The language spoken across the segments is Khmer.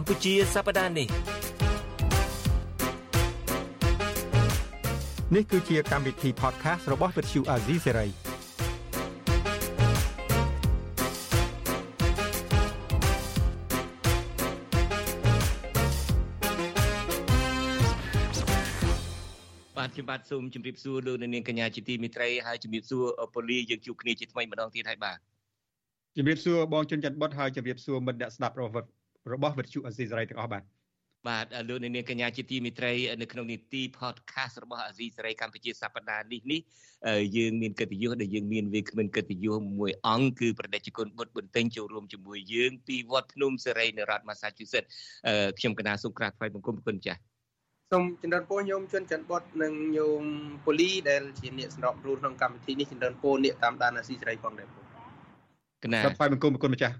កម្ពុជាសប្តាហ៍នេះនេះគឺជាកម្មវិធី podcast របស់ Vuthu Azizi Serai បាទខ្ញុំបាទសូមជម្រាបសួរលោកនាងកញ្ញាជាទីមេត្រីហើយជម្រាបសួរពូលីយើងជួបគ្នាជាថ្មីម្ដងទៀតហើយបាទជម្រាបសួរបងជនច័ន្ទបុតហើយជម្រាបសួរមិត្តអ្នកស្ដាប់របស់ របស់វិទ្យុអេស៊ីសរ៉ៃទាំងអស់បាទបាទលោកនាងកញ្ញាជាទីមេត្រីនៅក្នុងនីតិ podcast របស់អាស៊ីសេរីកម្ពុជាសប្តាហ៍នេះនេះយើងមានកិត្តិយសដែលយើងមានវាគ្មិនកិត្តិយសមួយអង្គគឺប្រដេជគុណបុត្របន្ទិញចូលរួមជាមួយយើងពីវត្តភ្នំសេរីនៅរដ្ឋ Massachusetts ខ្ញុំកណាសូមក្រាបថ្វាយបង្គំគុណចាស់សូមចម្រើនពរញោមជន់ច័ន្ទបុតនិងញោមពូលីដែលជាអ្នកសម្របរួលក្នុងកម្មវិធីនេះចម្រើនពរអ្នកតាមដានអាស៊ីសេរីផងដែរពូកណាសូមថ្វាយបង្គំគុណម្ចាស់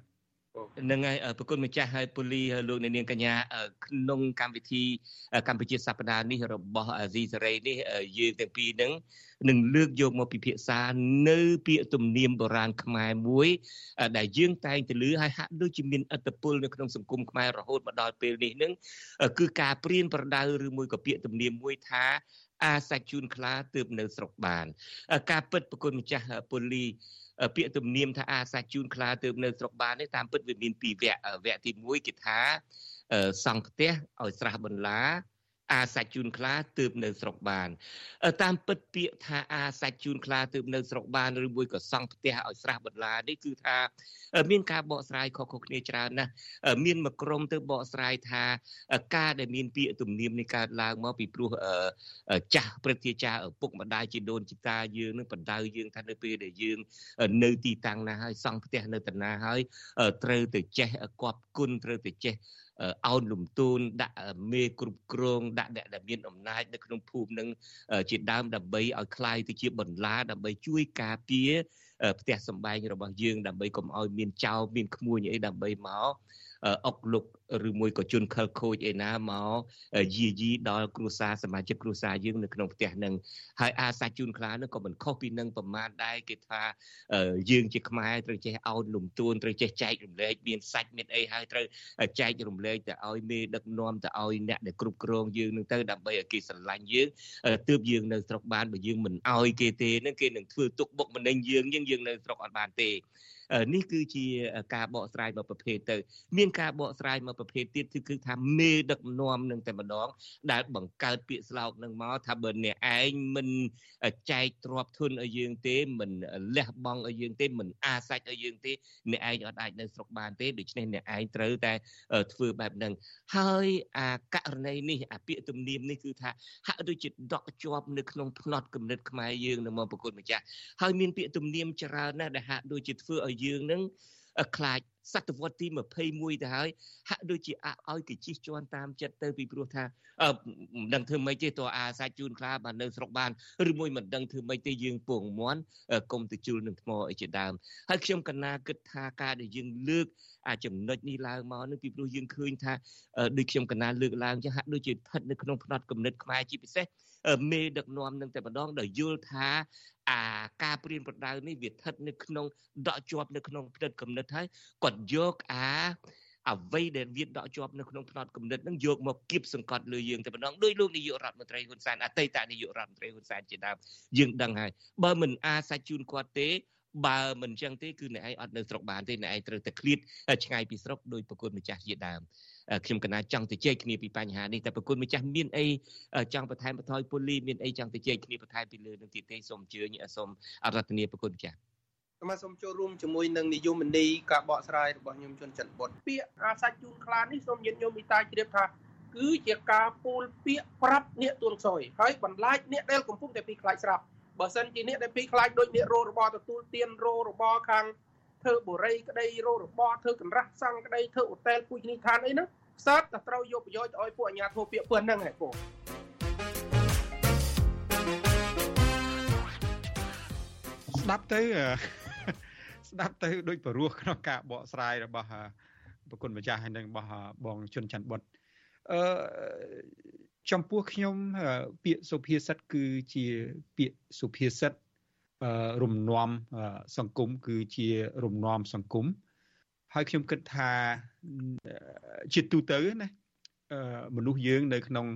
នឹងហើយប្រគុណម្ចាស់ហើយពូលីលោកអ្នកនាងកញ្ញាក្នុងកម្មវិធីកម្ពុជាសប្តាហ៍នេះរបស់អាស៊ីសេរីនេះយើងទាំងពីរនឹងនឹងលើកយកមកពិភាក្សានៅពាក្យទំនៀមបុរាណខ្មែរមួយ ដែលយើងតែងទៅលើហើយហាក់ដូចជាមានអត្តពលនៅក្នុងសង្គមខ្មែររហូតមកដល់ពេលនេះនឹងគឺការព្រៀនប្រដៅឬមួយក៏ពាក្យទំនៀមមួយថា អាសាច់ជូនខ្លាទើបនៅស្រុកបាន ការពិតប្រគុណម្ចាស់ពូលីពាក្យទំនៀមថាអាសាជូនខ្លាទៅនៅស្រុកបាននេះតាមពិតវាមានពីរវគ្គវគ្គទី1គេថាសង់ផ្ទះឲ្យស្រះបន្លា អាសាច់ជូនខ្លាទើបនៅស្រុកបានតាមពិតពាក្យថាអាសាច់ជូនខ្លាទើបនៅស្រុកបានឬមួយក៏សង់ផ្ទះឲ្យស្រះបន្លានេះគឺថាមានការបកស្រាយខុសៗគ្នាច្រើនណាស់មានមួយក្រុមទៅបកស្រាយថាការដែលមានពាក្យទំនៀមនេះកើតឡើងមកពីព្រោះចាស់ព្រឹទ្ធាចារ្យឪពុកម្ដាយជីដូនជីតាយើងនឹងបណ្ដៅយើងថានៅពេលដែលយើងនៅទីតាំងណាហើយសង់ផ្ទះនៅតាណាហើយត្រូវទៅចេះគប់គុណត្រូវទៅចេះ អោនលំទូនដាក់មេគ្រប់គ្រងដាក់អ្នកដែលមានអំណាចនៅក្នុងភូមិនឹងជាដើមដើម្បីឲ្យคลายទៅជាបន្លាដើម្បីជួយការពារផ្ទះសម្បែងរបស់យើងដើម្បីកុំឲ្យមានចោរមានក្មួយអីដើម្បីមក អុកលុកឬមួយក៏ជន់ខលខូចឯណាមកយាយីដល់គ្រួសារសមាជិកគ្រួសារយើងនៅក្នុងផ្ទះនឹងហើយអាសាច់ជូនខ្លានឹងក៏មិនខុសពីនឹងប្រមាណដែរគេថាយើងជាខ្មែរត្រូវចេះអោនលំទួនត្រូវចេះចែករំលែកមានសាច់មានអីហើយត្រូវចែករំលែកទៅឲ្យមេដឹកនាំទៅឲ្យអ្នកដែលគ្រប់គ្រងយើងនឹងទៅដើម្បីឲ្យគេស្រឡាញ់យើងទើបយើងនៅស្រុកបានបើយើងមិនអោយគេទេនឹងគេនឹងធ្វើទុកបុកម្នេញយើងយើងយើងនៅស្រុកអត់បានទេ នេះគឺជាការបកស្រាយមួយប្រភេទទៅ មានការបកស្រាយមួយប្រភេទទៀតគឺគឺថាមេដឹកនាំនឹងតែម្ដង ដែលបង្កើតពាក្យស្លោកនឹងមកថាបើអ្នកឯងមិនចែកទ្រព្យធនឲ្យយើងទេមិនលះបង់ឲ្យយើងទេមិនអាសាច់ឲ្យយើងទេអ្នកឯងអត់អាចនៅស្រុកបានទេដូច្នេះអ្នកឯងត្រូវតែធ្វើបែបហ្នឹងហើយអាករណីនេះអាពាក្យទំនៀមនេះគឺថាហាក់ដូចជាដកជាប់នៅក្នុងផ្នត់គំនិតខ្មែរយើងនៅមកប្រគុណម្ចាស់ហើយមានពាក្យទំនៀមច្រើនណាស់ដែលហាក់ដូចជាធ្វើឲ្យយើងនឹងខ្លាចសតវត្សទី21ទៅហើយហាក់ដូចជាអឲ្យគេជិះជាន់តាមចិត្តទៅពីព្រោះថាមិនដឹងធ្វើម៉េចទេតើអាសាច់ជូនខ្លាបាននៅស្រុកបានឬមួយមិនដឹងធ្វើម៉េចទេយើងពងមន់កុំទៅជុលនឹងថ្មអីជាដើមហើយខ្ញុំកណាគិតថាការដែលយើងលើកអាចំណុចនេះឡើងមកនឹងពីព្រោះយើងឃើញថាដូចខ្ញុំកណាលើកឡើងចឹងហាក់ដូចជាស្ថិតនៅក្នុងផ្នត់គំនិតខ្មែរជាពិសេសមេដឹកនាំនឹងតែម្ដងដែលយល់ថាអាការព្រៀនប្រដៅនេះវាស្ថិតនៅក្នុងដកជាប់នៅក្នុងផ្ទិតគំនិតហើយគាត់យកអាអ្វីដែលវាដកជាប់នៅក្នុងផ្នត់គំនិតនឹងយកមកគៀបសង្កត់លើយើងតែម្ដងដោយលោកនាយករដ្ឋមន្ត្រីហ៊ុនសែនអតីតនាយករដ្ឋមន្ត្រីហ៊ុនសែនជាដើមយើងដឹងហើយបើមិនអាសាច់ជូនគាត់ទេបើមិនចឹងទេគឺអ្នកឯងអត់នៅស្រុកបានទេអ្នកឯងត្រូវតែឃ្លាតឆ្ងាយពីស្រុកដោយប្រគុណម្ចាស់ជាដើមខ្ញុំកណាចង់ទៅជែកគ្នាពីបញ្ហានេះតែប្រគុណម្ចាស់មានអីចង់បន្ថែមបន្ថយពូលីមានអីចង់ទៅជែកគ្នាបន្ថែមពីលើនឹងទៀតទេសូមអញ្ជើញសូមអរតនាប្រគុណម្ចាស់ ខ្ញុំសូមចូលរួមជាមួយនឹងនិយមនីការបកស្រាយរបស់ខ្ញុំជន់ច័ន្ទបុតពាក្យអាសាច់ជូនខ្លានេះសូមញាតិញោមមីតាជ្រាបថាគឺជាការពូលពាក្យប្រាប់អ្នកទួនខ្សោយហើយបន្លាចអ្នកដែលកំពុងតែពីខ្លាចស្រាប់បើសិនជាអ្នកដែលពីខ្លាចដូចអ្នករោរបទទួលទានរោរបខាងធ្វើបុរីក្តីរោរបធ្វើកន្រះសង្ឃក្តីធ្វើអូតែលពូជនីឋានអីហ្នឹងផ្សើតតែត្រូវយកប្រយោជន៍ឲ្យពួកអាជ្ញាធរពាក្យពើហ្នឹងហ៎ពូស្ដាប់ទៅ ស្ដាប់ទៅដូចបរោះក្នុងការបកស្រាយរបស់ប្រគុណម្ចាស់ហើយនឹងរបស់បងជុនច័ន្ទបុតអឺចំពោះខ្ញុំពាក្យសុភាសិតគឺជាពាក្យសុភាសិតរំនាំ សង្គមគឺជារំនាំសង្គមហើយខ្ញុំគិតថាជាទូទៅណាមនុស្សយើងនៅក្នុង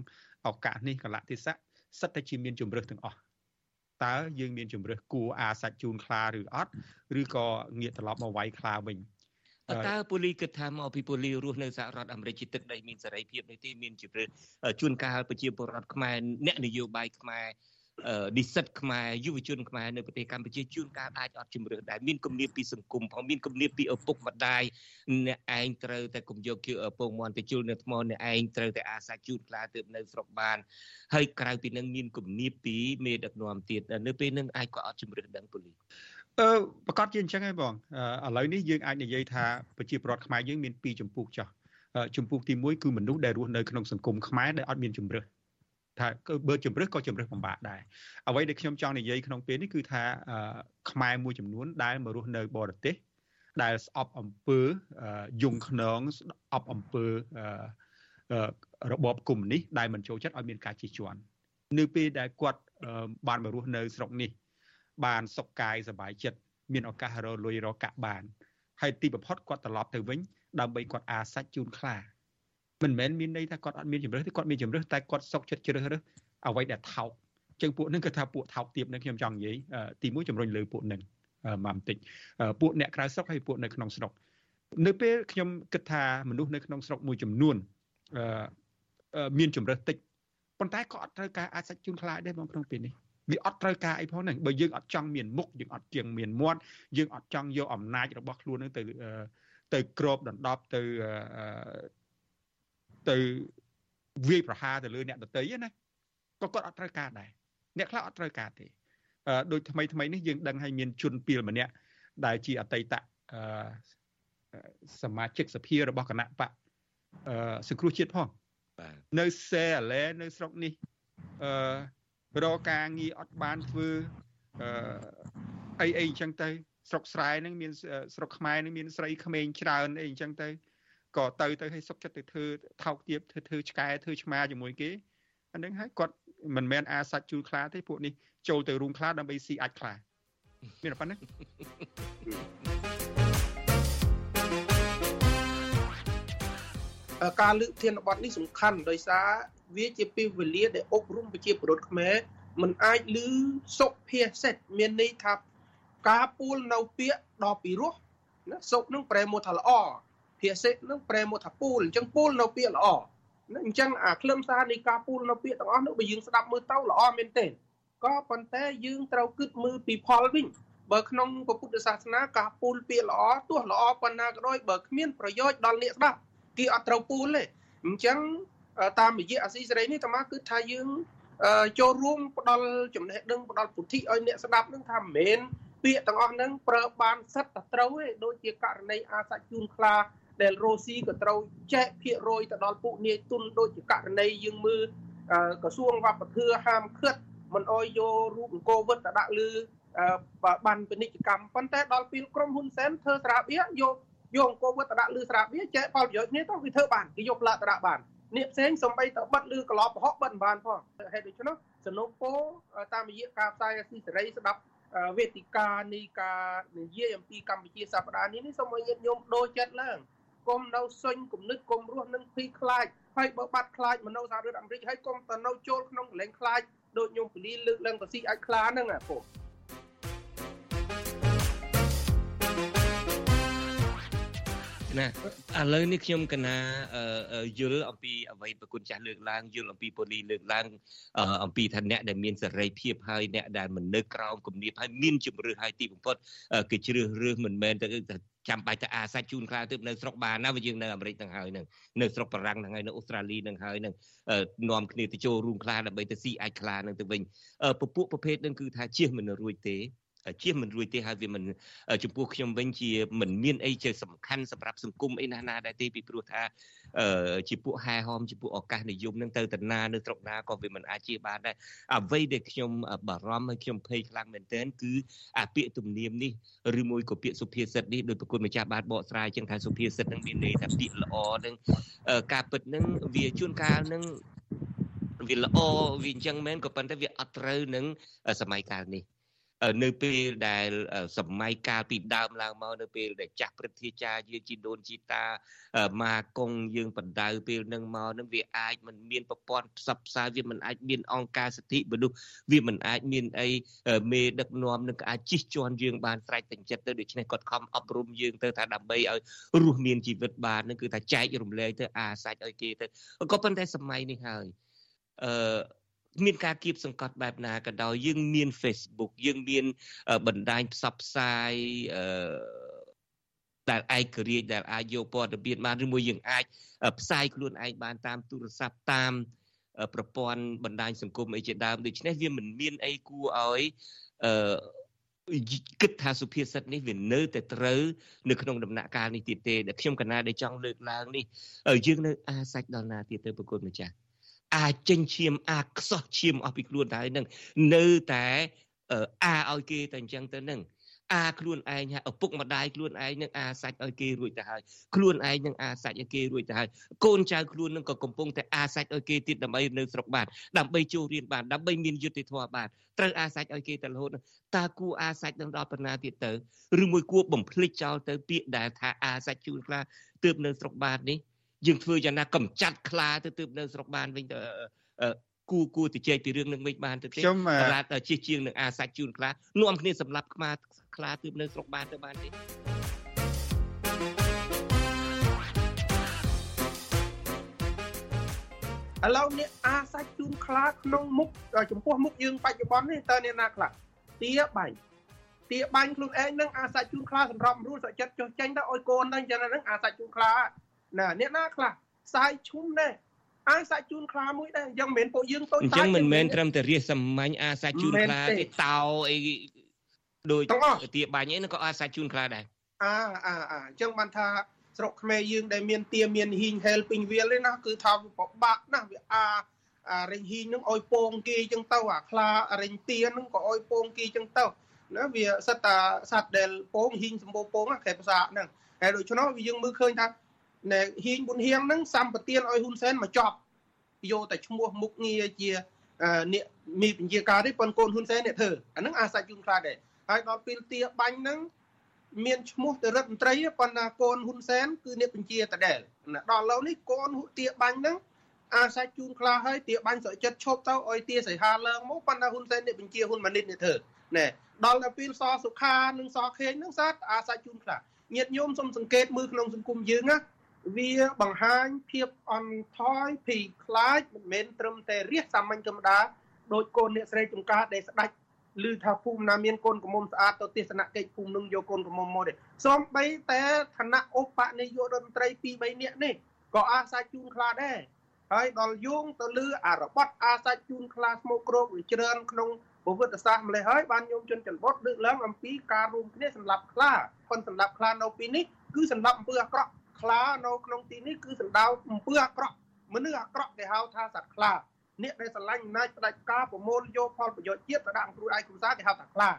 ឱកាសនេះកលៈទេសៈសិតតែជាមានជំរឹះទាំងអស់ តើយើងមានជំរឹះគួរអាសាច់ជូនខ្លាឬអត់ឬក៏ងាកត្រឡប់មកវាយខ្លាវិញតើពូលីគិតថាមកពីពូលីរស់នៅសហរដ្ឋអាមេរិកជាទឹកដីមានសេរីភាពនេះទេមានជំរឹះជួនកាលប្រជាពលរដ្ឋខ្មែរអ្នកនយោបាយខ្មែរ និស្សិតខ្មែរយុវជនខ្មែរនៅប្រទេសកម្ពុជាជួនកាលអាចអត់ជំរឿនដែរមានគំនាបពីសង្គមផងមានគំនាបពីឪពុកម្ដាយអ្នកឯងត្រូវតែកុំយកជឿឪពុកមន់ទៅជុលនៅថ្មអ្នកឯងត្រូវតែអាសាជូតខ្លាទើបនៅស្រុកបានហើយក្រៅពីនឹងមានគំនាបពីមេដឹកនាំទៀតនៅពេលនឹងអាចក៏អត់ជំរឿនដឹងប៉ូលីសអឺប្រកាសជាអញ្ចឹងហើយបងឥឡូវនេះយើងអាចនិយាយថាប្រជាពលរដ្ឋខ្មែរយើងមានពីរចម្ពោះចោះចម្ពោះទី1គឺមនុស្សដែលរស់នៅក្នុងសង្គមខ្មែរដែលអត់មានជំរឿន ថាគឺបើជំរឹះក៏ជំរឹះពិបាកដែរអ្វីដែលខ្ញុំចង់និយាយក្នុងពេលនេះគឺថាខ្មែរមួយចំនួនដែលមករស់នៅបរទេសដែលស្អប់អំពើយងខ្នងស្អប់អំពើរបបកុម្មុយនីសដែលមិនចូលចិត្តឲ្យមានការជិះជាន់នៅពេលដែលគាត់បានមករស់នៅស្រុកនេះ បានសុខកាយសប្បាយចិត្តមានឱកាសរលុយរកកាក់បានហើយទីបំផុតគាត់ត្រឡប់ទៅវិញដើម្បីគាត់អាសាច់ជូនខ្លា មិនមែនមានន័យថាគាត់អត់មានជំរឿទេគាត់មានជំរឿតែគាត់សុកចិត្តជ្រើសរើសអ្វីដែលថោកចឹងពួកនឹងគឺថាពួកថោកទៀបនឹងខ្ញុំចង់និយាយទីមួយជំរុញលើពួកនឹងមកបន្តិចពួកអ្នកក្រៅស្រុកហើយពួកនៅក្នុងស្រុកនៅពេលខ្ញុំគិតថាមនុស្សនៅក្នុងស្រុកមួយចំនួនមានជំរើសតិចប៉ុន្តែក៏អត់ត្រូវការអាចសាច់ជូនខ្លាចដែរបងក្នុងពេលនេះវាអត់ត្រូវការអីផងហ្នឹងបើយើងអត់ចង់មានមុខយើងអត់ជាងមានមាត់យើងអត់ចង់យកអំណាចរបស់ខ្លួននឹងទៅទៅក្របដណ្ដប់ទៅ ទៅវាយប្រហារទៅលើអ្នកដតីណាក៏គាត់អត់ត្រូវការដែរអ្នកខ្លះអត់ត្រូវការទេអឺដូចថ្មីថ្មីនេះយើងដឹងហើយមានជនពីលម្នាក់ដែលជាអតីតអឺសមាជិកសភារបស់គណៈបកអឺសង្គ្រោះជាតិផងបាទនៅសេអាឡែនៅស្រុកនេះអឺរកការងារអត់បានធ្វើអឺអីអីអញ្ចឹងទៅស្រុកស្រែហ្នឹងមានស្រុកខ្មែរហ្នឹងមានស្រីក្មេងច្រើនអីអញ្ចឹងទៅ ក៏ទៅទៅឲ្យសុកចិត្តទៅធ្វើថោកទាបធ្វើធ្វើឆ្កែធ្វើឆ្មាជាមួយគេអានឹងហើយគាត់មិនមែនអាសាច់ជូលខ្លាទេពួកនេះចូលទៅរូងខ្លាដើម្បីស៊ីអាចខ្លាមានប៉ុណ្ណឹងការលើកធានបទនេះសំខាន់ដោយសារវាជាពេលវេលាដែលអប់រំប្រជាពលរដ្ឋខ្មែរមិនអាចលឺសុភាសិតមានន័យថាការពូលនៅពាក្យដល់ពីរោះណាសុខនឹងប្រែមកថាល្អ ភាសិកនឹងប្រែមកថាពូលអញ្ចឹងពូលនៅពាក្យល្អអញ្ចឹងអាខ្លឹមសារនៃការពូលនៅពាក្យទាំងអស់នោះបើយើងស្ដាប់មើលទៅល្អមែនទេក៏ប៉ុន្តែយើងត្រូវគិតមើលពីផលវិញបើក្នុងពុទ្ធសាសនាការពូលពាក្យល្អទោះល្អប៉ុណ្ណាក៏ដោយបើគ្មានប្រយោជន៍ដល់អ្នកស្ដាប់គេអត់ត្រូវពូលទេអញ្ចឹងតាមរយៈអាស៊ីសេរីនេះតាមកគឺថាយើងចូលរួមផ្ដល់ចំណេះដឹងផ្ដល់ពុទ្ធិឲ្យអ្នកស្ដាប់នឹងថាមិនមែនពាក្យទាំងអស់ហ្នឹងប្រើបានសិតតែត្រូវទេដូចជាករណីអាសាជូនខ្លា ដែលរ៉ូស៊ីក៏ត្រូវចែកភាគរយទៅដល់ពួកនាយទុនដូចជាករណីយើងមើលក្រសួងវប្បធម៌ហាមឃាត់មិនអោយយករូបអង្គរវត្តទៅដាក់លើបានពាណិជ្ជកម្មប៉ុន្តែដល់ពេលក្រុមហ៊ុនសែនធ្វើស្រាបៀយកយកអង្គរវត្តទៅដាក់លើស្រាបៀចែកផលប្រយោជន៍គ្នាទៅវាធ្វើបានគេយកផ្លាកទៅដាក់បានអ្នកផ្សេងសំបីទៅបិទលើកន្លោបប្រហុកបិទបានផងហេតុដូច្នោះសនុពោតាមរយៈការផ្សាយអាស៊ីសេរីស្ដាប់វេទិកានៃការនិយាយអំពីកម្ពុជាសប្តាហ៍នេះនេះសូមឲ្យញាតិញោមដូរចិត្តឡើង កុំនៅសុញគំនិតកុំរស់នឹងភ័យខ្លាចហើយបើបាត់ខ្លាចមកនៅសហរដ្ឋអាមេរិកហើយកុំទៅនៅចូលក្នុងកលែងខ្លាចដូចញោមពលីលើកឡើងទៅស៊ីអាចខ្លាហ្នឹងអាពុ ណាឥឡូវនេះខ្ញុំកណាយល់អំពីអ្វីប្រគុណចាស់លើកឡើងយល់អំពីប៉ូលីលើកឡើងអំពីថាអ្នកដែលមានសេរីភាពហើយអ្នកដែលមិននៅក្រោមគំនាបហើយមានជំរឿហើយទីបំផុតគេជ្រើសរើសមិនមែនទៅចាំបាច់ទៅអាសាច់ជូនខ្លាទៅនៅស្រុកបានណាវាយើងនៅអាមេរិកទាំងហើយនឹងនៅស្រុកបារាំងទាំងហើយនៅអូស្ត្រាលីនឹងហើយនឹងនាំគ្នាទៅចូលរួមខ្លាដើម្បីទៅស៊ីអាចខ្លានឹងទៅវិញពពួកប្រភេទនឹងគឺថាជិះមិនរួចទេ ជាមិនរួចទេហើយវាមិនចំពោះខ្ញុំវិញជាមិនមានអីជាសំខាន់សម្រាប់សង្គមអីណាស់ណាដែរទេពីព្រោះថាជាពួកហែហោមជាពួកឱកាសនិយមនឹងទៅតាណានៅស្រុកណាក៏វាមិនអាចជាបានដែរអ្វីដែលខ្ញុំបារម្ភហើយខ្ញុំភ័យខ្លាំងមែនទែនគឺអាពាក្យទំនៀមនេះឬមួយក៏ពាក្យសុភាសិតនេះដោយប្រគុណម្ចាស់បានបកស្រាយចឹងថាសុភាសិតនឹងមានន័យថាពាក្យល្អនឹងការពិតនឹងវាជួនកាលនឹងវាល្អវាអញ្ចឹងមែនក៏ប៉ុន្តែវាអត់ត្រូវនឹងសម័យកាលនេះ នៅពេលដែលសម័យកាលពីដើមឡើងមកនៅពេលដែលចាស់ព្រឹទ្ធាចារ្យយើងជីដូនជីតាម៉ាកុងយើងបណ្ដៅពេលនឹងមកនឹងវាអាចមិនមានប្រព័ន្ធផ្សព្វផ្សាយវាមិនអាចមានអង្គការសិទ្ធិមនុស្សវាមិនអាចមានអីមេដឹកនាំនឹងអាចជិះជាន់យើងបានស្រេចតែចិត្តទៅដូច្នេះគាត់ខំអប់រំយើងទៅថាដើម្បីឲ្យរស់មានជីវិតបាននឹងគឺថាចែករំលែកទៅអាសាច់ឲ្យគេទៅក៏ប៉ុន្តែសម័យនេះហើយអឺ មានការគៀបសង្កត់បែបណាក៏ដោយយើងមាន Facebook យើងមានបណ្ដាញផ្សព្វផ្សាយអឺដែលឯករាជ្យដែលអាចយកព័ត៌មានបានឬមួយយើងអាចផ្សាយខ្លួនឯងបានតាមទូរស័ព្ទតាមប្រព័ន្ធបណ្ដាញសង្គមអីជាដើមដូច្នេះវាមិនមានអីគួរឲ្យអឺគិតថាសុភាសិតនេះវានៅតែត្រូវនៅក្នុងដំណាក់កាលនេះទៀតទេដែលខ្ញុំកណាដែលចង់លើកឡើងនេះយើងនៅអាសាច់ដល់ណាទៀតទៅប្រគុណម្ចាស់ អាចចេញឈាមអាចខ្សោះឈាមអស់ពីខ្លួនទៅហើយនឹងនៅតែអាឲ្យគេតែអញ្ចឹងទៅនឹងអាខ្លួនឯងឪពុកម្ដាយខ្លួនឯងនឹងអាសាច់ឲ្យគេរួចទៅហើយខ្លួនឯងនឹងអាសាច់ឲ្យគេរួចទៅហើយកូនចៅខ្លួននឹងក៏កំពុងតែអាសាច់ឲ្យគេទៀតដើម្បីនៅស្រុកបានដើម្បីចូលរៀនបានដើម្បីមានយុត្តិធម៌បានត្រូវអាសាច់ឲ្យគេទៅរហូតតើគួរអាសាច់នឹងដល់ប៉ុណ្ណាទៀតទៅឬមួយគួរបំភ្លេចចោលទៅពាក្យដែលថាអាសាច់ជូនខ្លាទើបនៅស្រុកបាននេះ យើងធ្វើយ៉ាងណាកំចាត់ខ្លាទៅទើបនៅស្រុកបានវិញទៅគួរគួរទៅជែកពីរឿងនឹងវិញបានទៅទេខ្ញុំឡាតជិះជាងនឹងអាសាច់ជូនខ្លានាំគ្នាសម្រាប់ខ្មាខ្លាទើបនៅស្រុកបានទៅបានទេឥឡូវនេះអាសាច់ជូនខ្លាក្នុងមុខចំពោះមុខយើងបច្ចុប្បន្ននេះតើអ្នកណាខ្លះទាបាញ់ទាបាញ់ខ្លួនឯងនឹងអាសាច់ជូនខ្លាសម្រាប់រួលសុចិត្តចុះចេញទៅឲ្យកូនហ្នឹងចឹងហ្នឹងអាសាច់ជូនខ្លា ណាអ្នកណាខ្លះផ្សាយឈុំដែរអាសាច់ជូនខ្លាមួយដែរអញ្ចឹងមិនមែនពួកយើងតូចតាចអញ្ចឹងមិនមែនត្រឹមតែរាសសាមញ្ញអាសាច់ជូនខ្លាទេតោអីដូចទាបាញ់អីនឹងក៏អាសាច់ជូនខ្លាដែរអាអាអាអញ្ចឹងបានថាស្រុកខ្មែរយើងដែលមានទាមានហ៊ីងហេលពេញវាលទេណាគឺថាពិបាកណាស់វាអាអារិញហ៊ីងនឹងឲ្យពងគេអញ្ចឹងទៅអាខ្លារិញទានឹងក៏ឲ្យពងគេអញ្ចឹងទៅណាវាសិតតាសត្វដែលពងហ៊ីងសម្បូរពងខេភាសាហ្នឹងហើយដូច្នោះវាយើងមើលឃើញថា ណែហ៊ីងប៊ុនហៀងហ្នឹងសម្បទានឲ្យហ៊ុនសែនមកចប់យកតែឈ្មោះមុខងារជាអ្នកមានពជាការទេប៉ុនកូនហ៊ុនសែនអ្នកធ្វើអាហ្នឹងអាសាច់យូនខ្លាដែរហើយដល់ពេលទាបាញ់ហ្នឹងមានឈ្មោះទៅរដ្ឋមន្ត្រីប៉ុន្តែកូនហ៊ុនសែនគឺអ្នកបញ្ជាតដែលដល់ឡូវនេះកូនទាបាញ់ហ្នឹងអាសាច់ជូនខ្លាហើយទាបាញ់ស្រកចិត្តឈប់ទៅឲ្យទាសៃហាឡើងមកប៉ុន្តែហ៊ុនសែនអ្នកបញ្ជាហ៊ុនម៉ាណិតនេះធ្វើណែដល់ទៅពេលសសុខានិងសខេងហ្នឹងសាត់អាសាច់ជូនខ្លាញាតញោមសុំសង្កេតមើលក្នុងសង្គមយើងណា វាបង្ហាញភាពអន់ថយភីខ្លាចមិនមែនត្រឹមតែរះសាមញ្ញធម្មតាដោយកូនអ្នកស្រីចំការដែលស្ដាច់ឮថាភូមិណាមានកូនកំមុំស្អាតទៅទស្សនកិច្ចភូមិនឹងយកកូនកំមុំមកទេសូម្បីតែឋានៈឧបនាយករដ្ឋមន្ត្រី2 3នាក់នេះក៏អាសាជូនខ្លាដែរហើយដល់យោងទៅលើអារបត់អាសាជូនខ្លាស្មោកគ្រោកវាច្រើនក្នុងប្រវត្តិសាស្ត្រម្លេះហើយបានញោមជនចន្ទបុតលើកឡើងអំពីការរួមគ្នាសម្រាប់ខ្លាប៉ុន្តែសម្រាប់ខ្លានៅពេលនេះគឺសម្រាប់អំពើអាក្រក់ ខ្លានៅក្នុងទីនេះគឺសំដៅអំពើអាក្រក់មនុស្សអាក្រក់គេហៅថាសត្វខ្លាអ្នកដែលស្រឡាញ់អំណាចផ្ដាច់ការប្រមូលយកផលប្រយោជន៍ជាតិទៅដាក់គ្រួឯកគ្រួសារគេហៅថាខ្លា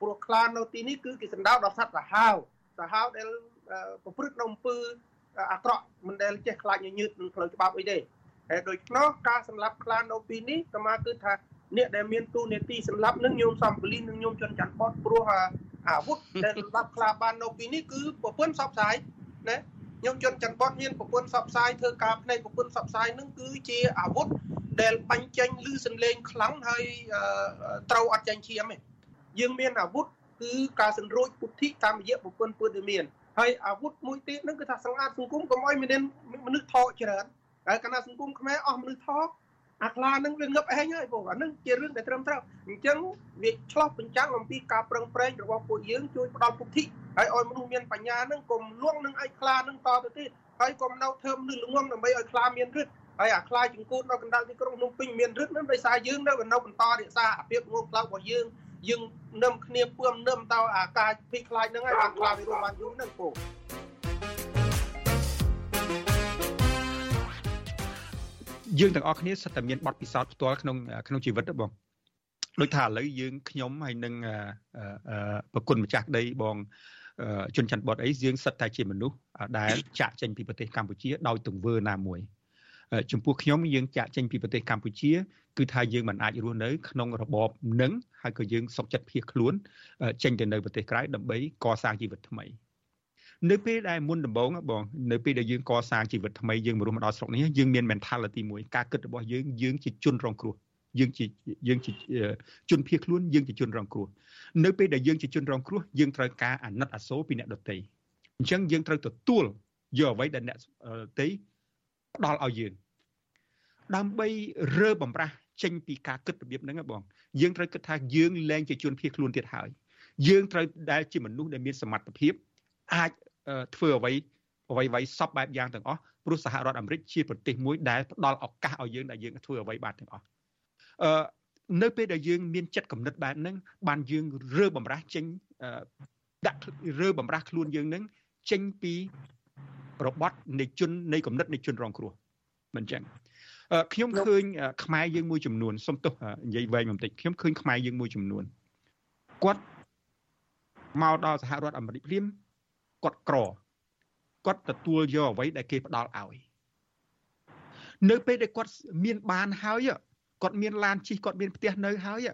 ព្រោះខ្លានៅទីនេះគឺគេសំដៅដល់សត្វសាហាវសាហាវដែលប្រព្រឹត្តនៅអំពើអាក្រក់មិនដែលចេះខ្លាចញញើតនឹងផ្លូវច្បាប់អីទេហើយដូច្នោះការសម្លាប់ខ្លានៅទីនេះអាមាគឺថាអ្នកដែលមានទូនាទីសម្លាប់នឹងញោមសំពលីនិងញោមចន្ទច័ន្ទបតព្រោះអាវុធដែលសម្លាប់ខ្លាបាននៅទីនេះគឺប្រពន្ធសពស្ាយណា ខ្ញុំជនច័ន្ទបតមានប្រពន្ធសពផ្សាយធ្វើការផ្នែកប្រពន្ធសពផ្សាយនឹងគឺជាអាវុធដែលបាញ់ចេញឬសំលេងខ្លាំងហើយត្រូវអត់ចាញ់ឈាមទេយើងមានអាវុធគឺការសង្រួចពុទ្ធិតាមរយៈប្រពន្ធពុទ្ធមានហើយអាវុធមួយទៀតនឹងគឺថាសង្អាតសង្គមកុំឲ្យមានមនុស្សថោកច្រើនហើយកាលណាសង្គមខ្មែរអស់មនុស្សថោកអាខ្លានឹងវាងឹបឯងហើយបងអានឹងជារឿងដែលត្រឹមត្រូវអញ្ចឹងវាឆ្លោះបញ្ចាំងអំពីការប្រឹងប្រែងរបស់ពួកយើងជួយផ្ដល់ពុទ្ធិ ហើយឲ្យមនុស្សមានបញ្ញានឹងកុំលួងនឹងឯខ្លានឹងតទៅទៀតហើយកុំនៅធ្វើមនុស្សល្ងងដើម្បីឲ្យខ្លាមានរឹតហើយអាខ្លាចង្គូតនៅកណ្ដាលទីក្រុងភ្នំពេញមានរឹតនឹងដោយសារយើងនៅនៅបន្តរក្សាអាភាពងងក្លៅរបស់យើងយើងនឹមគ្នាពឿមនឹមទៅអាការភ័យខ្លាចហ្នឹងហើយបានខ្លាចវារស់បានយូរហ្នឹងពូយើងទាំងអស់គ្នាសិតតែមានបទពិសោធន៍ផ្ទាល់ក្នុងក្នុងជីវិតទេបងដូចថាឥឡូវយើងខ្ញុំហើយនឹងប្រគុណម្ចាស់ដីបង ជនច័ន្ទបតអីយើងសិតតែជាមនុស្សដែលចាក់ចេញពីប្រទេសកម្ពុជាដោយទង្វើណាមួយចំពោះខ្ញុំយើងចាក់ចេញពីប្រទេសកម្ពុជាគឺថាយើងមិនអាចរស់នៅក្នុងរបបនឹងហើយក៏យើងសុខចិត្តភៀសខ្លួន ចេញទៅនៅប្រទេសក្រៅដើម្បីកសាងជីវិតថ្មីនៅពេលដែលមុនដំបូងបងនៅពេលដែលយើងកសាងជីវិតថ្មីយើងមករស់មកដល់ស្រុកនេះយើងមាន mentality មួយការគិតរបស់យើងយើងជាជនរងគ្រោះ យើងជាយើងជាជនភៀសខ្លួនយើងជាជនរងគ្រោះនៅពេលដែលយើងជាជនរងគ្រោះយើងត្រូវការអាណិតអាសូរពីអ្នកដទៃអញ្ចឹងយើងត្រូវទទួលយកអ្វីដែលអ្នកដទៃផ្ដល់ឲ្យយើងដើម្បីរើបំរាស់ចេញពីការគិតរបៀបហ្នឹងបងយើងត្រូវគិតថាយើងលែងជាជនភៀសខ្លួនទៀតហើយយើងត្រូវដែលជាមនុស្សដែលមានសមត្ថភាពអាចធ្វើអ្វីអ្វីអ្វីសពបែបយ៉ាងទាំងអស់ព្រោះសហរដ្ឋអាមេរិកជាប្រទេសមួយដែលផ្ដល់ឱកាសឲ្យយើងដែលយើងធ្វើអ្វីបានទាំងអស់អឺ នៅពេលដែលយើងមានចិត្តគំនិតបែបហ្នឹងបានយើងរើបំរាស់ចេញដាក់រើបំរាស់ខ្លួនយើងហ្នឹងចេញពីរបត់នៃជននៃគំនិតនៃជនរងគ្រោះមិនចឹងខ្ញុំឃើញខ្មែរយើងមួយចំនួនសុំទោសនិយាយវែងបន្តិចខ្ញុំឃើញខ្មែរយើងមួយចំនួនគាត់មកដល់សហរដ្ឋអាមេរិកព្រាមគាត់ក្រគាត់ទទួលយកអ្វីដែលគេផ្ដល់ឲ្យនៅពេលដែលគាត់មានបានហើយ គាត់មានឡានជិះគាត់មានផ្ទះនៅហើយ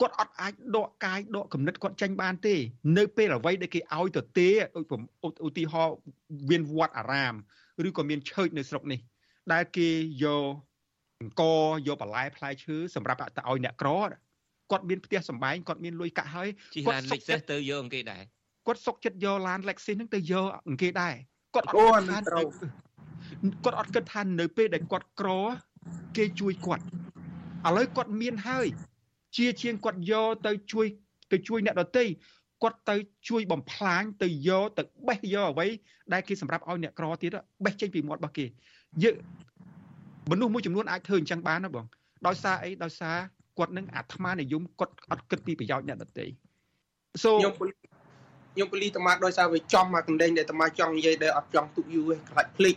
គាត់អត់អាចដកកាយដកគំនិតគាត់ចេញបានទេ នៅពេលអ្វីដែលគេឲ្យទៅទេដូចឧទាហរណ៍មានវត្តអារាមឬក៏មានឆើចនៅស្រុកនេះ ដែលគេយកអង្គយកបន្លែផ្លែឈើសម្រាប់ទៅឲ្យអ្នកក្រគាត់មានផ្ទះសម្បែងគាត់មានលុយកាក់ហើយគាត់សុកចិត្តទៅយកអង្គគេដែរគាត់សុកចិត្តយកឡាន Lexus ហ្នឹងទៅយកអង្គគេដែរគាត់អត់គិតថាគាត់អត់គិតថានៅពេលដែលគាត់ក្រ គេជួយគាត់ ឥឡូវគាត់មានហើយ ជាជាងគាត់យកទៅជួយទៅជួយអ្នកដទៃគាត់ទៅជួយបំផ្លាញទៅយកទៅបេះយកអ្វីដែលគេសម្រាប់ឲ្យអ្នកក្រទៀតបេះចេញពីមាត់របស់គេយើងមនុស្សមួយចំនួនអាចធ្វើអញ្ចឹងបានណាបងដោយសារអីដោយសារគាត់នឹងអាត្មានិយមគាត់អត់គិតពីប្រយោជន៍អ្នកដទៃ so ខ្ញុំខ្ញុំពលីតមាដោយសារវាចំមកកណ្ដេញដែលតមាចង់និយាយដែលអត់ចង់ទុកយូរទេខ្លាចភ្លេច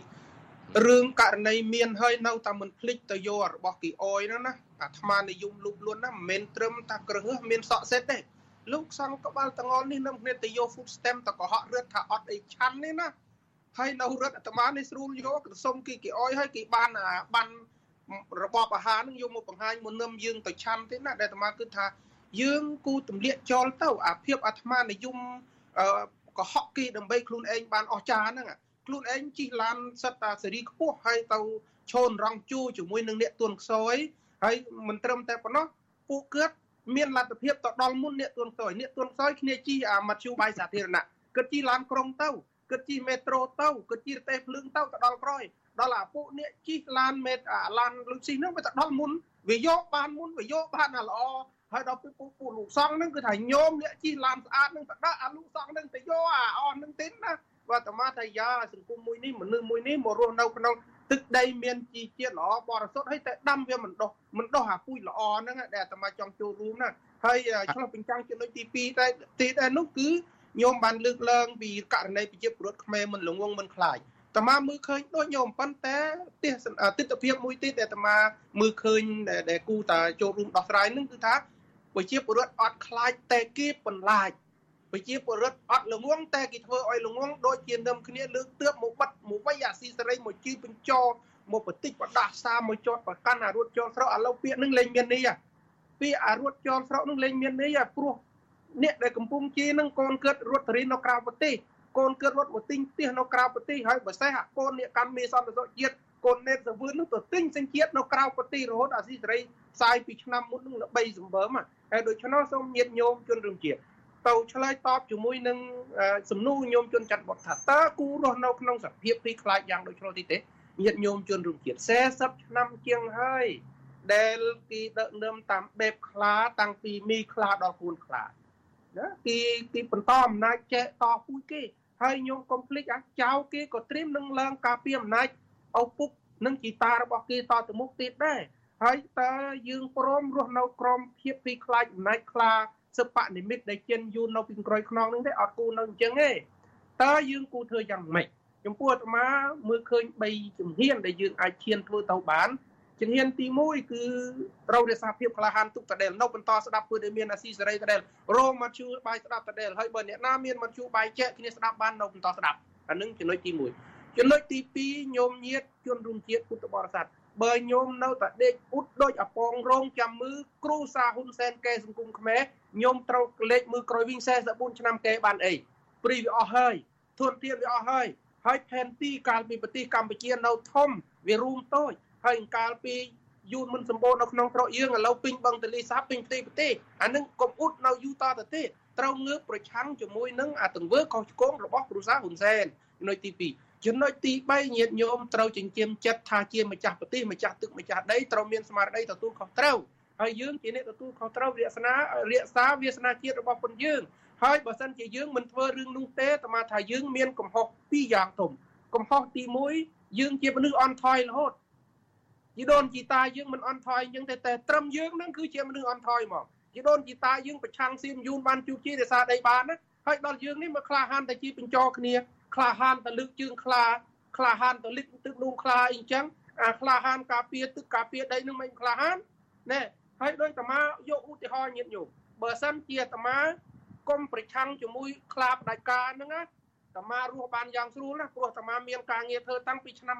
រឿងករណីមានហើយនៅតែមិនភ្លេចទៅយករបស់គីអយហ្នឹងណា អាត្មានិយមលូបលួនណាមិនមែនត្រឹមតែក្រឹសមានសក់សេតទេលោកសង្កបាល់តងល់នេះនឹងគ្នាទៅយក food stamp តកុហករត់ថាអត់អីឆាន់នេះណាហើយនៅរត់អាត្មានេះស្រួលយកក្រសុំគីគីអយហើយគេបានបានរបបអាហារនឹងយកមកបង្ហាញមុននឹមយើងទៅឆាន់ទេណាដែលអាត្មាគិតថាយើងគូទម្លាក់ចោលទៅអាភាពអាត្មានិយមកុហកគេដើម្បីខ្លួនឯងបានអស់ចាហ្នឹងខ្លួនឯងជិះឡានសិតតាសេរីខ្ពស់ហើយទៅឈោនរងជូជាមួយនឹងអ្នកទួនខ្សោយ ហើយមិនត្រឹមតែប៉ុណ្ណោះពួកគាត់មានលទ្ធភាពទៅដល់មុនអ្នកទួនខ្សោយអ្នកទួនខ្សោយគ្នាជិះអាមធ្យោបាយសាធារណៈគិតជិះឡានក្រុងទៅគិតជិះមេត្រូទៅគិតជិះរទេះភ្លើងទៅទៅដល់ក្រោយដល់អាពួកអ្នកជិះឡានមេអាឡានលុយស៊ីហ្នឹងវាទៅដល់មុនវាយកបានមុនវាយកបានអាល្អហើយដល់ពេលពួកពួកលោកសង្ឃហ្នឹងគឺថាញោមអ្នកជិះឡានស្អាតហ្នឹងទៅដាក់អាលោកសង្ឃហ្នឹងទៅយកអាអស់ហ្នឹងទេណាបើតមាថាយ៉ាសង្គមមួយនេះមនុស្សមួយនេះមករស់នៅក្នុង ទឹកដីមានជីជាតិល្អបរិសុទ្ធហើយតែដាំវាមិនដោះមិនដោះអាពូជល្អហ្នឹងដែលអាត្មាចង់ចូលរួមណាហើយឆ្លោះបញ្ចាំងចំណុចទី2តែទីដែរនោះគឺញោមបានលើកឡើងពីករណីប្រជាពលរដ្ឋខ្មែរមិនលងងមិនខ្លាចតាមាមើលឃើញដូចញោមប៉ុន្តែទស្សនទស្សនវិជ្ជាមួយទៀតដែលតាមាមើលឃើញដែលគូតាចូលរួមដោះស្រាយនឹងគឺថាប្រជាពលរដ្ឋអត់ខ្លាចតែគេបន្លាច ប្រជាពលរដ្ឋអត់ល្ងងតែគេធ្វើឲ្យល្ងងដូចជានឹមគ្នាលើកទើបមកបាត់មកវៃអាស៊ីសេរីមកជឿបញ្ចោមកបតិចបដាសាមកចតប្រកាន់អារត់ចោលស្រុកឥឡូវពាក្យនឹងលែងមាននេះពាក្យអារត់ចោលស្រុកនឹងលែងមាននេះព្រោះអ្នកដែលកំពុងជានឹងកូនកើតរត់តរីនៅក្រៅប្រទេសកូនកើតរត់មកទិញផ្ទះនៅក្រៅប្រទេសហើយបើសេះអាកូនអ្នកកម្មមេសន្តិសុខជាតិកូនណេតសវឿននឹងទៅទិញសញ្ជាតិនៅក្រៅប្រទេសរហូតអាស៊ីសេរីផ្សាយពីឆ្នាំមុននឹងល្បីសម្បើមហើយដូច្នោះសូមញាតញោមជនរួមជាតិ ទៅឆ្លើយតបជាមួយនឹងសំណួរញោមជនច័ន្ទបុតថាតើគូរស់នៅក្នុងសភាពភ័យខ្លាចយ៉ាងដូចឆ្លោះទីទេញាតញោមជនរួមជាតិ40ឆ្នាំជាងហើយដែលគេដឹកនាំតាមបែបខ្លាតាំងពីមីខ្លាដល់គួនខ្លាណាគេគេបន្តអំណាចចែកតពូជគេហើយញោមកុំភ្លេចអាចៅគេក៏ត្រៀមនឹងឡើងការពីអំណាចឪពុកនិងជីតារបស់គេតទៅមុខទៀតដែរហើយតើយើងព្រមរស់នៅក្រមភាពភ័យខ្លាចអំណាចខ្លា សពនិមិត្តដែលចិនយូរនៅពីក្រោយខ្នងនឹងទេអត់គូនៅអញ្ចឹងទេតើយើងគូធ្វើយ៉ាងម៉េចចំពោះអាត្មាមើលឃើញ3ជំហានដែលយើងអាចឈានធ្វើទៅបានជំហានទី1គឺត្រូវរក្សាភាពក្លាហានទុកតដែលនៅបន្តស្ដាប់ពើដែលមានអាស៊ីសេរីតដែលរោមកជួបាយស្ដាប់តដែលហើយបើអ្នកណាមានមកជួបាយចែកគ្នាស្ដាប់បាននៅបន្តស្ដាប់អានឹងចំណុចទី1ចំណុចទី2ញោមញាតជនរួមជាតិពុទ្ធបរិស័ទ បើញោមនៅតែដេកអ៊ុតដូចអពងរងចាំមើលគ្រូសាហ៊ុនសែនកែសង្គមខ្មែរញោមត្រូវក្លេចមើលក្រោយវិញ44ឆ្នាំកែបានអីព្រីវាអស់ហើយធនធានវាអស់ហើយហើយផែនទីកាលពីប្រទេសកម្ពុជានៅធំវារួមតូចហើយកាលពីយូរមិនសម្បូរនៅក្នុងស្រុកយើងឥឡូវពេញបឹងទលេសាបពេញផ្ទៃប្រទេសអានឹងកុំអ៊ុតនៅយូរតទៅទៀតត្រូវងើបប្រឆាំងជាមួយនឹងអាទង្វើខុសឆ្គងរបស់គ្រូសាហ៊ុនសែនចំណុចទី2 ចំណុចទី3ញាតិញោមត្រូវចិញ្ចៀមចិត្តថាជាម្ចាស់ប្រទេសម្ចាស់ទឹកម្ចាស់ដីត្រូវមានស្មារតីទទួលខុសត្រូវហើយយើងជាអ្នកទទួលខុសត្រូវរក្សារក្សាវាសនាជាតិរបស់ពលយើងហើយបើសិនជាយើងមិនធ្វើរឿងនោះទេតាមថាយើងមានកំហុសពីរយ៉ាងធំកំហុសទី1យើងជាមនុស្សអន់ថយរហូតជីដូនជីតាយើងមិនអន់ថយយើងតែតែត្រឹមយើងនឹងគឺជាមនុស្សអន់ថយមកជីដូនជីតាយើងប្រឆាំងសៀមយូនបានជួបជារសាដីបានណាហើយដល់យើងនេះមកក្លាហានតែជាបញ្ចរគ្នា ក្លាហានទៅលើកជើងខ្លាក្លាហានទៅលិចទឹកនោះខ្លាអីចឹងអាក្លាហានការពារទឹកការពារដីនឹងមិនក្លាហានណែហើយដោយតាមាយកឧទាហរណ៍ញាតញោមបើសិនជាតាមាកុំប្រឆាំងជាមួយខ្លាផ្ដាច់ការហ្នឹងណាតាមារស់បានយ៉ាងស្រួលណាព្រោះតាមាមានការងារធ្វើតាំងពីឆ្នាំ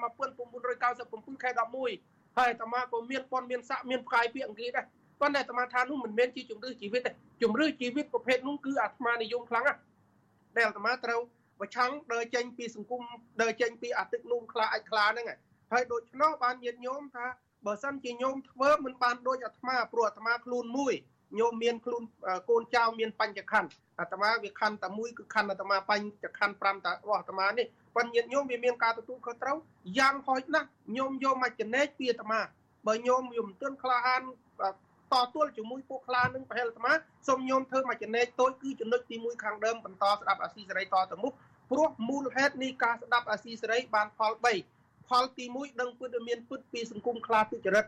1997ខែ11ហើយតាមាក៏មានប៉ុនមានស័កមានផ្កាយពីអង់គ្លេសដែរប៉ុន្តែអាត្មាថានោះមិនមែនជាជំរឿជីវិតទេជំរឿជីវិតប្រភេទនោះគឺអាត្មានិយមខ្លាំងណាស់ដែលអាត្មាត្រូវ ប្រឆាំងដើរចេញពីសង្គមដើរចេញពីអាទឹកនោះខ្លាអាចខ្លាហ្នឹងហើយដូច្នោះបានញាតញោមថាបើសិនជាញោមធ្វើមិនបានដូចអាត្មាព្រោះអាត្មាខ្លួនមួយញោមមានខ្លួនកូនចៅមានបញ្ចខណ្ឌអាត្មាវាខណ្ឌតែមួយគឺខណ្ឌអាត្មាបញ្ចខណ្ឌ5តារបស់អាត្មានេះប៉ុន្តែញាតិញោមវាមានការទទួលខុសត្រូវយ៉ាងហោចណាស់ញោមយកមកចំណេញពីអាត្មាបើញោមយំទន់ក្លាហាន តទល់ជាមួយពួកខ្លានឹងប្រហែលអាត្មាសូមញោមធ្វើមកចំណេញតូចគឺចំណុចទី1ខាងដើមបន្តស្ដាប់អាស៊ីសេរីតទៅមុខព្រោះមូលហេតុនៃការស្ដាប់អាស៊ីសេរីបានផល3ផលទី1ដឹងពិតមានពិតពីសង្គមខ្លាទុច្ចរិត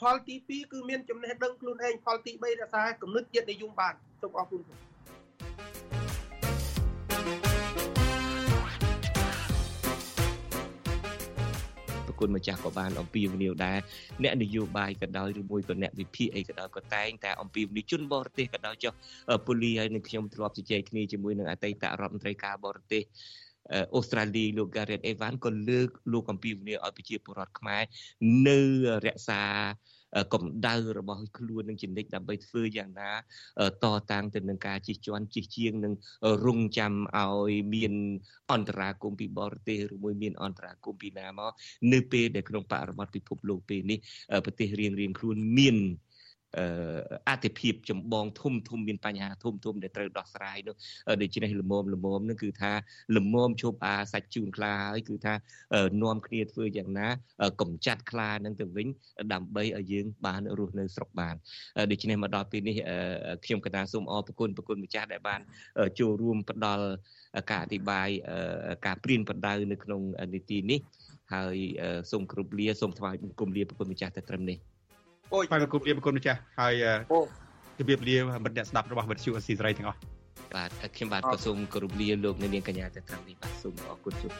ផលទី2គឺមានចំណេះដឹងខ្លួនឯងផលទី3រក្សាគំនិតជាតិនិយមបានសូមអរគុណ គុណម្ចាស់ក៏បានអំពាវនាវដែរអ្នកនយោបាយក៏ដោយឬមួយក៏អ្នកវិភាគអីក៏ដោយក៏តែងតែអំពាវនាវជនបរទេសក៏ដោយចុះពូលីហើយនឹងខ្ញុំធ្លាប់ជជែកគ្នាជាមួយនឹងអតីតរដ្ឋមន្ត្រីការបរទេសអូស្ត្រាលីលោក Gareth Evans ក៏លើកលោកអំពីវនីឲ្យប្រជាពលរដ្ឋខ្មែរនៅរក្សា កម្ដៅរបស់ខ្លួននឹងជំនិចដើម្បីធ្វើយ៉ាងណាតតាំងទៅនឹងការជិះជាន់ជិះជាងនឹងរងចាំឲ្យមានអន្តរាគមពីបរទេសឬមួយមានអន្តរាគមពីណាមកនៅពេលដែលក្នុងបរិបទពិភពលោកពេលនេះប្រទេសរៀងរៀងខ្លួនមាន អតិភិបចម្បងធំធំមានបញ្ហាធំធំដែលត្រូវដោះស្រាយនោះដូច្នេះលមមលមមនឹងគឺថាលមមជប់អាសាច់ជូនខ្លាហើយគឺថានាំគ្នាធ្វើយ៉ាងណាកំចាត់ខ្លានឹងទៅវិញដើម្បីឲ្យយើងបានរស់នៅស្រុកបានដូច្នេះមកដល់ពេលនេះខ្ញុំកណាសូមអរគុណប្រគុណម្ចាស់ដែលបានចូលរួមផ្ដល់ការអធិប្បាយការព្រៀនបដៅនៅក្នុងនីតិនេះហើយសូមគ្រប់លាសូមថ្វាយបង្គំលាប្រគុណម្ចាស់តែត្រឹមនេះ អូយបាទគុំលាគុណម្ចាស់ហើយជម្រាបលាមិត្តអ្នកស្ដាប់របស់វិទ្យុអស៊ីសេរីទាំងអស់បាទខ្ញុំបាទក៏សូមគោរពលាលោកអ្នកនាងកញ្ញាទៅត្រឹមនេះបាទសូមអរគុណជួប